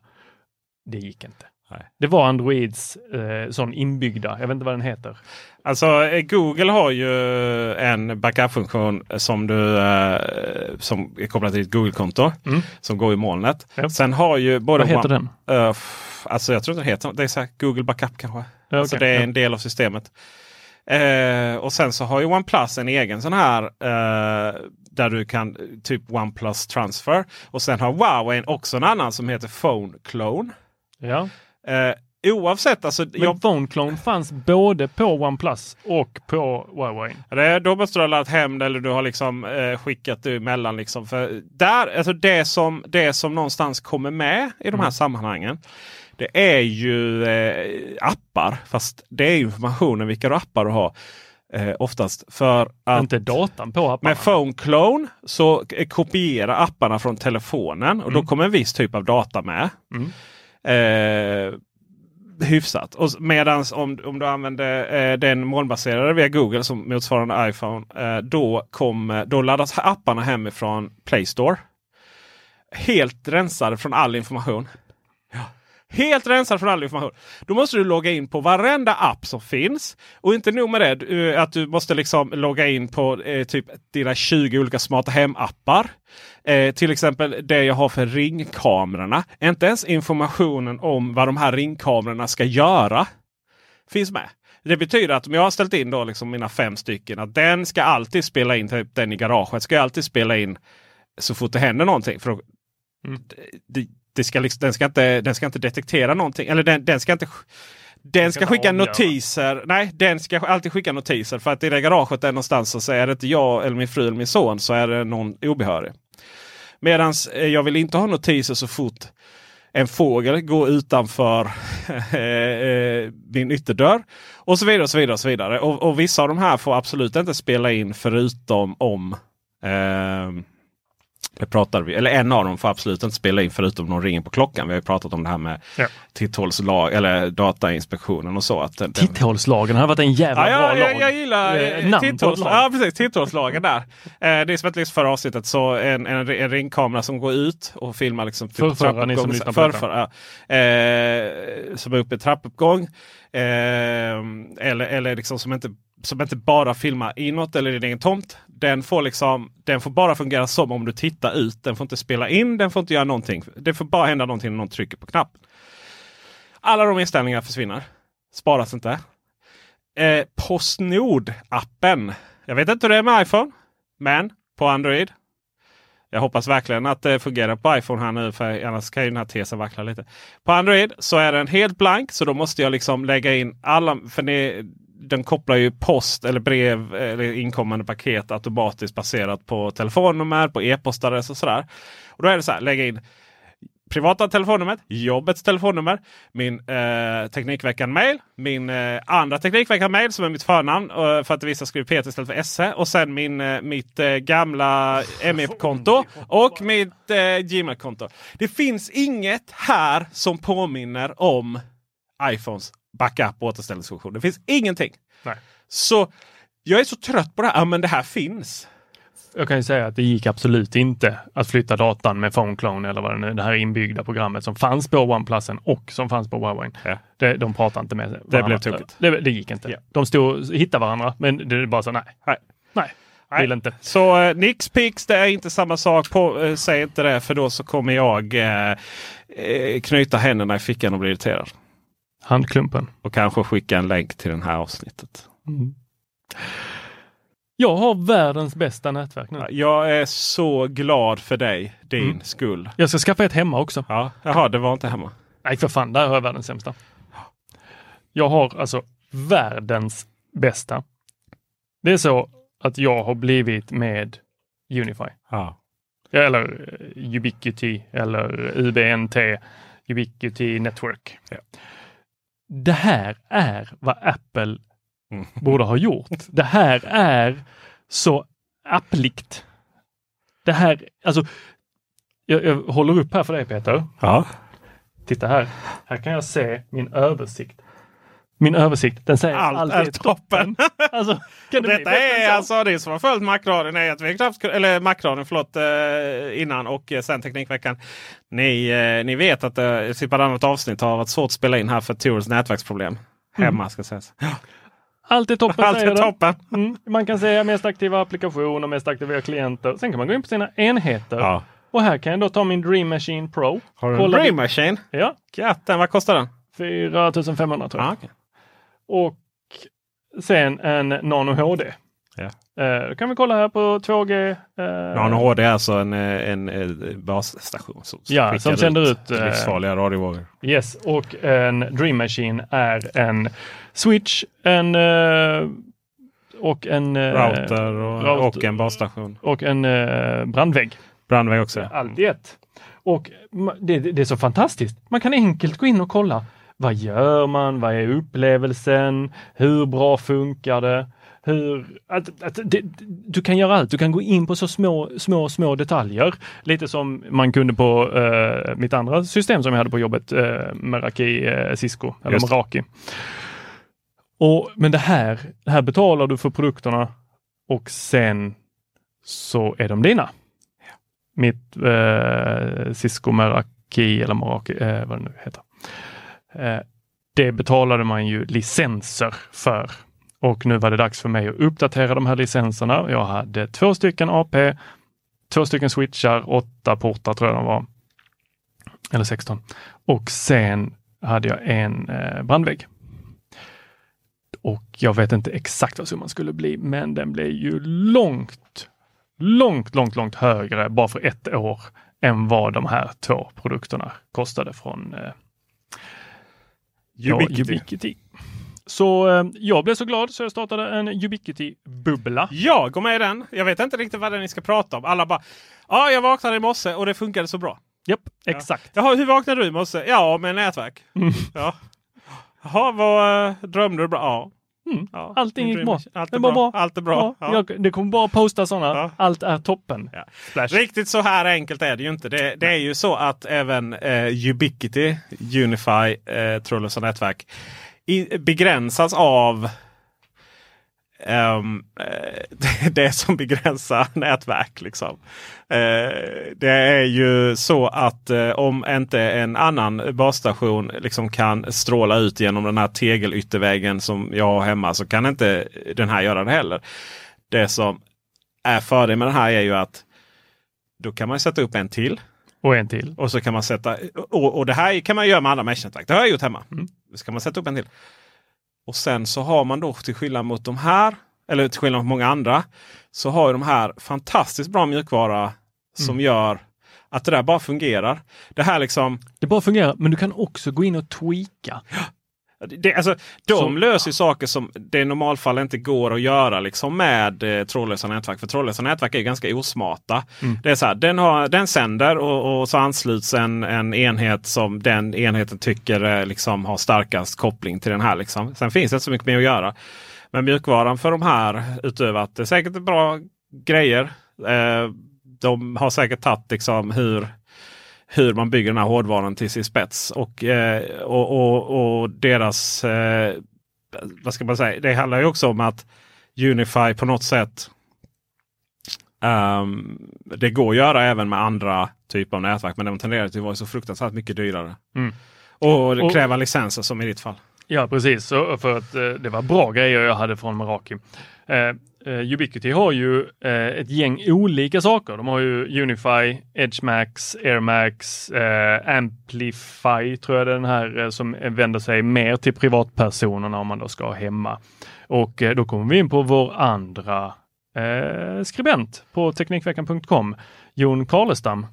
Det gick inte. Nej. Det var Androids eh, sån inbyggda, jag vet inte vad den heter. Alltså eh, Google har ju en backup-funktion som, du, eh, som är kopplad till ditt Google-konto. Mm. Som går i molnet. Ja. Sen har ju både... Vad heter One- den? F- alltså jag tror inte det heter Det är så Google Backup kanske. Ja, Alltså det är en del av systemet. Eh, och sen så har ju OnePlus en egen sån här eh, där du kan typ OnePlus Transfer. Och sen har Huawei också en annan som heter Phone Clone. Ja. Eh, oavsett, alltså, Men jag, Phone Clone fanns både på OnePlus och på Huawei. det, då måste du ha laddat hem det eller du har liksom eh, skickat det emellan. Liksom. För där, alltså det, som, det som någonstans kommer med i de här sammanhangen. Det är ju eh, appar. Fast det är informationen vilka appar du har. Eh, oftast för att Inte datan på apparna. med Phone Clone så k- kopierar apparna från telefonen och då kommer en viss typ av data med. Mm. Eh, hyfsat. Och Medan om, om du använder eh, den molnbaserade via Google som motsvarande iPhone. Eh, då, kom, då laddas apparna hemifrån Play Store. Helt rensade från all information. Helt rensad från all information. Då måste du logga in på varenda app som finns. Och inte nog med det, eh, att du måste liksom logga in på eh, typ dina 20 olika smarta hem-appar. Eh, till exempel det jag har för ringkamerorna. Inte ens informationen om vad de här ringkamerorna ska göra finns med. Det betyder att om jag har ställt in då liksom mina fem stycken. Att den ska alltid spela in, typ den i garaget ska alltid spela in så fort det händer någonting. För mm. det, det ska liksom, den, ska inte, den ska inte detektera någonting. Eller den, den ska inte den ska skicka notiser. Nej, den ska alltid skicka notiser. För att i det garaget där någonstans så är det inte jag eller min fru eller min son så är det någon obehörig. Medan eh, jag vill inte ha notiser så fort en fågel går utanför eh, eh, min ytterdörr. Och så vidare. Och så vidare, och så vidare. Och, och vissa av de här får absolut inte spela in förutom om eh, det pratade vi, eller en av dem får absolut inte spela in förutom de ringer på klockan. Vi har ju pratat om det här med ja. titthålslag eller Datainspektionen och så. Att den, titthålslagen har varit en jävla ja, bra jag, lag. Jag, gillar eh, titthålslagen. Ja precis, titthålslagen där. Eh, det är som ett liksom förra avsnittet så en, en, en ringkamera som går ut och filmar liksom typ Förrförra, ni som lyssnar på förrförra, eh, Som är uppe i trappuppgång. Eh, eller eller liksom som inte som inte bara filmar inåt eller i din egen tomt. Den får, liksom, den får bara fungera som om du tittar ut. Den får inte spela in, den får inte göra någonting. Det får bara hända någonting när någon trycker på knappen. Alla de inställningarna försvinner. Sparas inte. Eh, Postnord-appen. Jag vet inte hur det är med iPhone. Men på Android. Jag hoppas verkligen att det fungerar på iPhone här nu. För annars kan ju den här tesen vackla lite. På Android så är den helt blank. Så då måste jag liksom lägga in alla. För ni, den kopplar ju post eller brev eller inkommande paket automatiskt baserat på telefonnummer, på e-postadress och sådär. Och då är det så här, lägga in privata telefonnumret, jobbets telefonnummer, min eh, Teknikveckan-mail, min eh, andra Teknikveckan-mail som är mitt förnamn eh, för att vissa skriver Peter istället för SE och sen min, eh, mitt eh, gamla MF-konto och mitt eh, Gmail-konto. Det finns inget här som påminner om iPhones backup och återställningsfunktion. Det finns ingenting. Nej. Så jag är så trött på det här. Ja, men det här finns. Jag kan ju säga att det gick absolut inte att flytta datan med PhoneClone eller vad det nu det här inbyggda programmet som fanns på OnePlusen och som fanns på Huawei. Ja. Det, de pratar inte med varandra. Det blev tokigt. Det, det, gick inte. Ja. De stod hittade varandra men det är bara så nej. Nej. nej. Nej. Vill inte. Så eh, Nixpix det är inte samma sak. På, eh, säg inte det för då så kommer jag eh, eh knyta händerna i fickan och bli irriterad. Handklumpen. Och kanske skicka en länk till det här avsnittet. Mm. Jag har världens bästa nätverk nu. Jag är så glad för dig, din mm. skull. Jag ska skaffa ett hemma också. Ja. Jaha, det var inte hemma. Nej, för fan, där har jag världens sämsta. Jag har alltså världens bästa. Det är så att jag har blivit med Unify. Ja. Eller eh, Ubiquity eller UBNT, Ubiquity Network. Ja. Det här är vad Apple mm. borde ha gjort. Det här är så appligt. Det här, alltså, jag, jag håller upp här för dig Peter. Ja. Titta här. Här kan jag se min översikt. Min översikt, den säger allt, allt är toppen. alltså, kan det Detta är alltså det som har följt Macradion är att vi knappt, eller Macradion förlåt, eh, innan och eh, sen Teknikveckan. Ni, eh, ni vet att eh, typ ett annat avsnitt har varit svårt att spela in här för Tors nätverksproblem. Hemma mm. ska sägas. Allt är toppen Allt är toppen. Mm. Man kan säga mest aktiva applikationer, mest aktiva klienter. Sen kan man gå in på sina enheter. Ja. Och här kan jag då ta min Dream Machine Pro. Har du en Dream Machine? Ja. Katten, vad kostar den? 4500 tror jag. Ah, okay. Och sen en Nano HD. Ja. Eh, då kan vi kolla här på 2G. Eh, Nano HD är alltså en, en, en basstation som, ja, som sänder ut, ut livsfarliga radiovågor. Yes, och en Dream Machine är en switch, en och en router, och, router, och, en basstation. Och en brandvägg. Brandvägg också. Allt i ett. Och det, det, är så fantastiskt. Man kan enkelt gå in och kolla vad gör man? Vad är upplevelsen? Hur bra funkar det? Hur, att, att, det, du kan göra allt. Du kan gå in på så små, små, små detaljer. Lite som man kunde på uh, mitt andra system som jag hade på jobbet, uh, Meraki uh, Cisco, eller Just. Meraki. Och, men det här, det här betalar du för produkterna och sen så är de dina. Mitt uh, Cisco Meraki eller Meraki, uh, vad det nu heter. Eh, det betalade man ju licenser för. Och nu var det dags för mig att uppdatera de här licenserna. Jag hade två stycken AP, två stycken switchar, åtta portar tror jag de var. Eller 16. Och sen hade jag en eh, brandvägg. Och jag vet inte exakt vad summan skulle bli, men den blev ju långt, långt, långt, långt högre bara för ett år än vad de här två produkterna kostade från eh, eh, ja, Ubiquity. Ubiquity. Så eh, jag blev så glad så jag startade en Ubiquity-bubbla. Ja, gå med i den. Jag vet inte riktigt vad det är ni ska prata om. Alla bara Ja, jag vaknade i morse och det funkade så bra. Japp, exakt. Jaha, hur vaknade du i morse? Ja, med nätverk. Mm. Ja. Jaha, vad eh, drömde du bra? Ja. Mm. ja. Allting gick bra. Allt är bra. bra. Allt är bra. Ja, Ja. Jag, det kommer bara posta sådana. Ja. Allt är toppen. Riktigt så här enkelt är det ju inte. Det, det är ju så att även eh, Ubiquity, Unify, eh, trådlösa nätverk i, begränsas av eh, det, som begränsar nätverk. Liksom. Eh, det är ju så att eh, om inte en annan basstation liksom kan stråla ut genom den här tegelytterväggen som jag har hemma så kan inte den här göra det heller. Det som är fördelen med den här är ju att då kan man sätta upp en till. Och en till. Och så kan man sätta och, och det här kan man göra med andra meshnätverk. Det har jag gjort hemma. Mm. Så kan man sätta upp en till. Och sen så har man då till skillnad mot de här, eller till skillnad mot många andra, så har de här fantastiskt bra mjukvara som Mm. gör att det där bara fungerar. Det här liksom Det bara fungerar, men du kan också gå in och tweaka. Det, alltså, de Så- löser saker som det i normalfall inte går att göra liksom med eh, trådlösa nätverk. För trådlösa nätverk är ganska osmarta. Mm. Det är så här, den, har, den sänder och, och så ansluts en, en enhet som den enheten tycker eh, liksom, har starkast koppling till den här. Liksom. Sen finns det inte så mycket mer att göra. Men mjukvaran för de här utöver att det är säkert bra grejer. Eh, de har säkert tagit liksom, hur hur man bygger den här hårdvaran till sin spets. Och, eh, och, och, och deras, eh, vad ska man säga, det handlar ju också om att Unify på något sätt ehm, det går att göra även med andra typer av nätverk men de tenderar till att vara så fruktansvärt mycket dyrare. Mm. Och Och- kräva licenser som i ditt fall. Ja, precis. Så för att eh, det var bra grejer jag hade från Meraki. Eh, eh, Ubiquity har ju eh, ett gäng olika saker. De har ju Unify, EdgeMax, AirMax, eh, Amplify tror jag det är den här eh, som vänder sig mer till privatpersonerna om man då ska ha hemma. Och eh, då kommer vi in på vår andra eh, skribent på Teknikveckan.com, Jon Karlestam.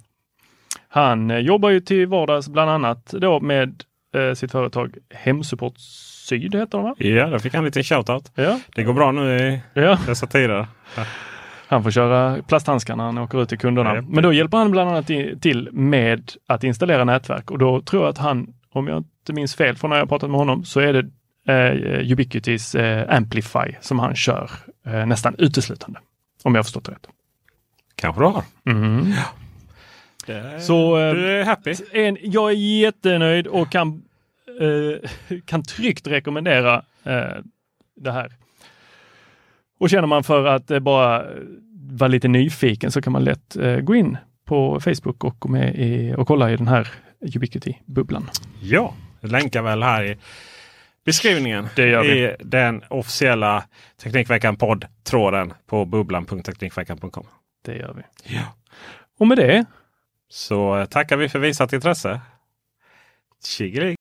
Han eh, jobbar ju till vardags bland annat då med eh, sitt företag Hemsupport Syd heter de va? Ja, där fick han en liten shoutout. Ja. Det går bra nu i ja. dessa tider. Han får köra plasthandskar när han åker ut till kunderna. Ja. Men då hjälper han bland annat till med att installera nätverk och då tror jag att han, om jag inte minns fel från när jag pratat med honom, så är det eh, Ubiquitys eh, Amplify som han kör eh, nästan uteslutande. Om jag har förstått rätt. Kanske du har. Mhm. Det- Så eh, Du är happy? en, jag är jättenöjd och kan, kan tryggt rekommendera eh, det här. Och känner man för att eh, bara eh, vara lite nyfiken så kan man lätt eh, gå in på Facebook och gå med i, och kolla i den här Ubiquity-bubblan. Ja, jag länkar väl här i beskrivningen. Det gör vi. I den officiella Teknikveckan podd-tråden på bubblan.teknikveckan.com. Det gör vi. Ja. Och med det Så eh, tackar vi för visat intresse. Tjiggeling!